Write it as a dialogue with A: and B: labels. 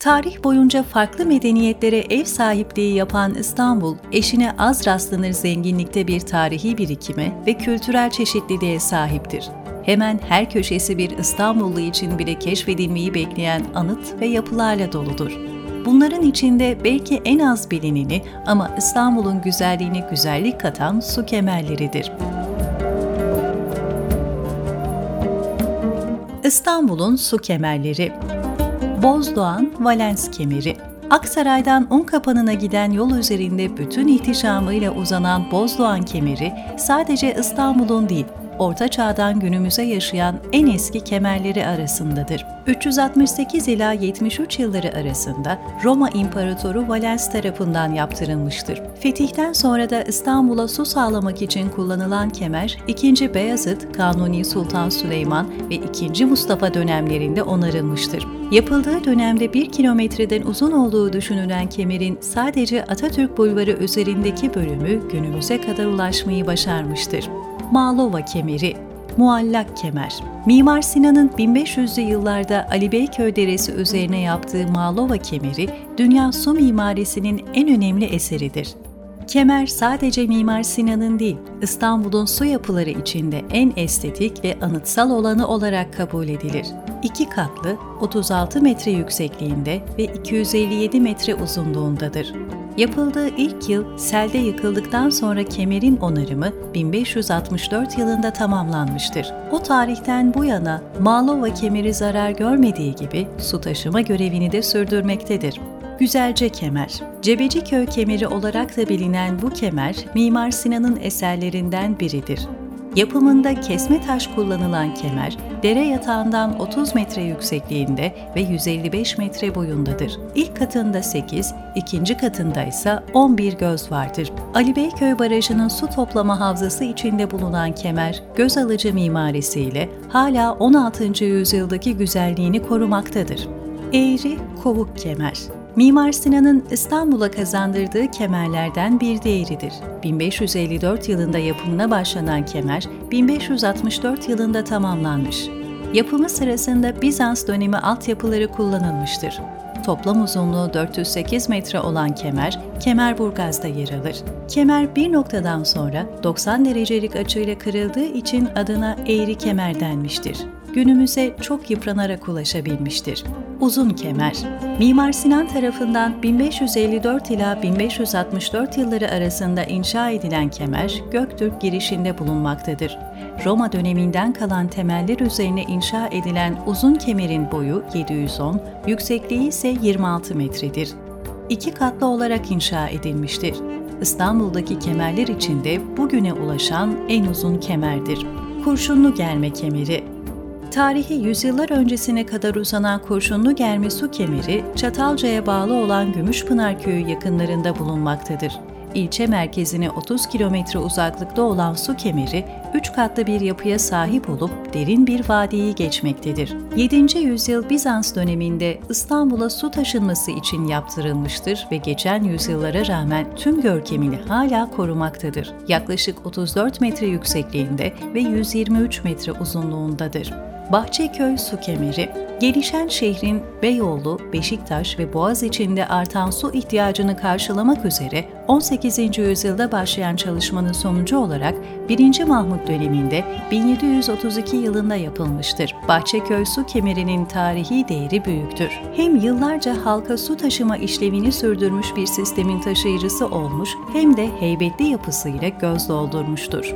A: Tarih boyunca farklı medeniyetlere ev sahipliği yapan İstanbul, eşine az rastlanır zenginlikte bir tarihi birikime ve kültürel çeşitliliğe sahiptir. Hemen her köşesi bir İstanbullu için bile keşfedilmeyi bekleyen anıt ve yapılarla doludur. Bunların içinde belki en az bilineni ama İstanbul'un güzelliğine güzellik katan su kemerleridir. İstanbul'un su kemerleri Bozdoğan Valens Kemeri. Aksaray'dan Unkapanı'na giden yol üzerinde bütün ihtişamıyla uzanan Bozdoğan Kemeri sadece İstanbul'un değil, Orta Çağ'dan günümüze yaşayan en eski kemerleri arasındadır. 368 ila 73 yılları arasında Roma İmparatoru Valens tarafından yaptırılmıştır. Fetihten sonra da İstanbul'a su sağlamak için kullanılan kemer, 2. Beyazıt, Kanuni Sultan Süleyman ve 2. Mustafa dönemlerinde onarılmıştır. Yapıldığı dönemde 1 kilometreden uzun olduğu düşünülen kemerin sadece Atatürk Bulvarı üzerindeki bölümü günümüze kadar ulaşmayı başarmıştır. Mağlova kemeri, muallak kemer. Mimar Sinan'ın 1500'lü yıllarda Ali Beyköy Deresi üzerine yaptığı Mağlova kemeri, dünya su mimarisinin en önemli eseridir. Kemer sadece Mimar Sinan'ın değil, İstanbul'un su yapıları içinde en estetik ve anıtsal olanı olarak kabul edilir. İki katlı, 36 metre yüksekliğinde ve 257 metre uzunluğundadır. Yapıldığı ilk yıl selde yıkıldıktan sonra kemerin onarımı 1564 yılında tamamlanmıştır. O tarihten bu yana Malova kemeri zarar görmediği gibi su taşıma görevini de sürdürmektedir. Güzelce Kemer Cebeciköy kemeri olarak da bilinen bu kemer, Mimar Sinan'ın eserlerinden biridir. Yapımında kesme taş kullanılan kemer, dere yatağından 30 metre yüksekliğinde ve 155 metre boyundadır. İlk katında 8, ikinci katında ise 11 göz vardır. Ali Beyköy Barajı'nın su toplama havzası içinde bulunan kemer, göz alıcı mimarisiyle hala 16. yüzyıldaki güzelliğini korumaktadır. Eğri Kovuk Kemer Mimar Sinan'ın İstanbul'a kazandırdığı kemerlerden bir diğeridir. 1554 yılında yapımına başlanan kemer, 1564 yılında tamamlanmış. Yapımı sırasında Bizans dönemi altyapıları kullanılmıştır. Toplam uzunluğu 408 metre olan kemer, Kemerburgaz'da yer alır. Kemer bir noktadan sonra 90 derecelik açıyla kırıldığı için adına eğri kemer denmiştir günümüze çok yıpranarak ulaşabilmiştir. Uzun kemer Mimar Sinan tarafından 1554 ila 1564 yılları arasında inşa edilen kemer, Göktürk girişinde bulunmaktadır. Roma döneminden kalan temeller üzerine inşa edilen uzun kemerin boyu 710, yüksekliği ise 26 metredir. İki katlı olarak inşa edilmiştir. İstanbul'daki kemerler içinde bugüne ulaşan en uzun kemerdir. Kurşunlu germe kemeri Tarihi yüzyıllar öncesine kadar uzanan kurşunlu germe su kemeri, Çatalca'ya bağlı olan Gümüşpınar köyü yakınlarında bulunmaktadır. İlçe merkezine 30 kilometre uzaklıkta olan su kemeri, üç katlı bir yapıya sahip olup derin bir vadiyi geçmektedir. 7. yüzyıl Bizans döneminde İstanbul'a su taşınması için yaptırılmıştır ve geçen yüzyıllara rağmen tüm görkemini hala korumaktadır. Yaklaşık 34 metre yüksekliğinde ve 123 metre uzunluğundadır. Bahçeköy Su Kemeri Gelişen şehrin Beyoğlu, Beşiktaş ve Boğaz içinde artan su ihtiyacını karşılamak üzere 18. yüzyılda başlayan çalışmanın sonucu olarak 1. Mahmut döneminde 1732 yılında yapılmıştır. Bahçeköy Su Kemeri'nin tarihi değeri büyüktür. Hem yıllarca halka su taşıma işlevini sürdürmüş bir sistemin taşıyıcısı olmuş hem de heybetli yapısıyla göz doldurmuştur.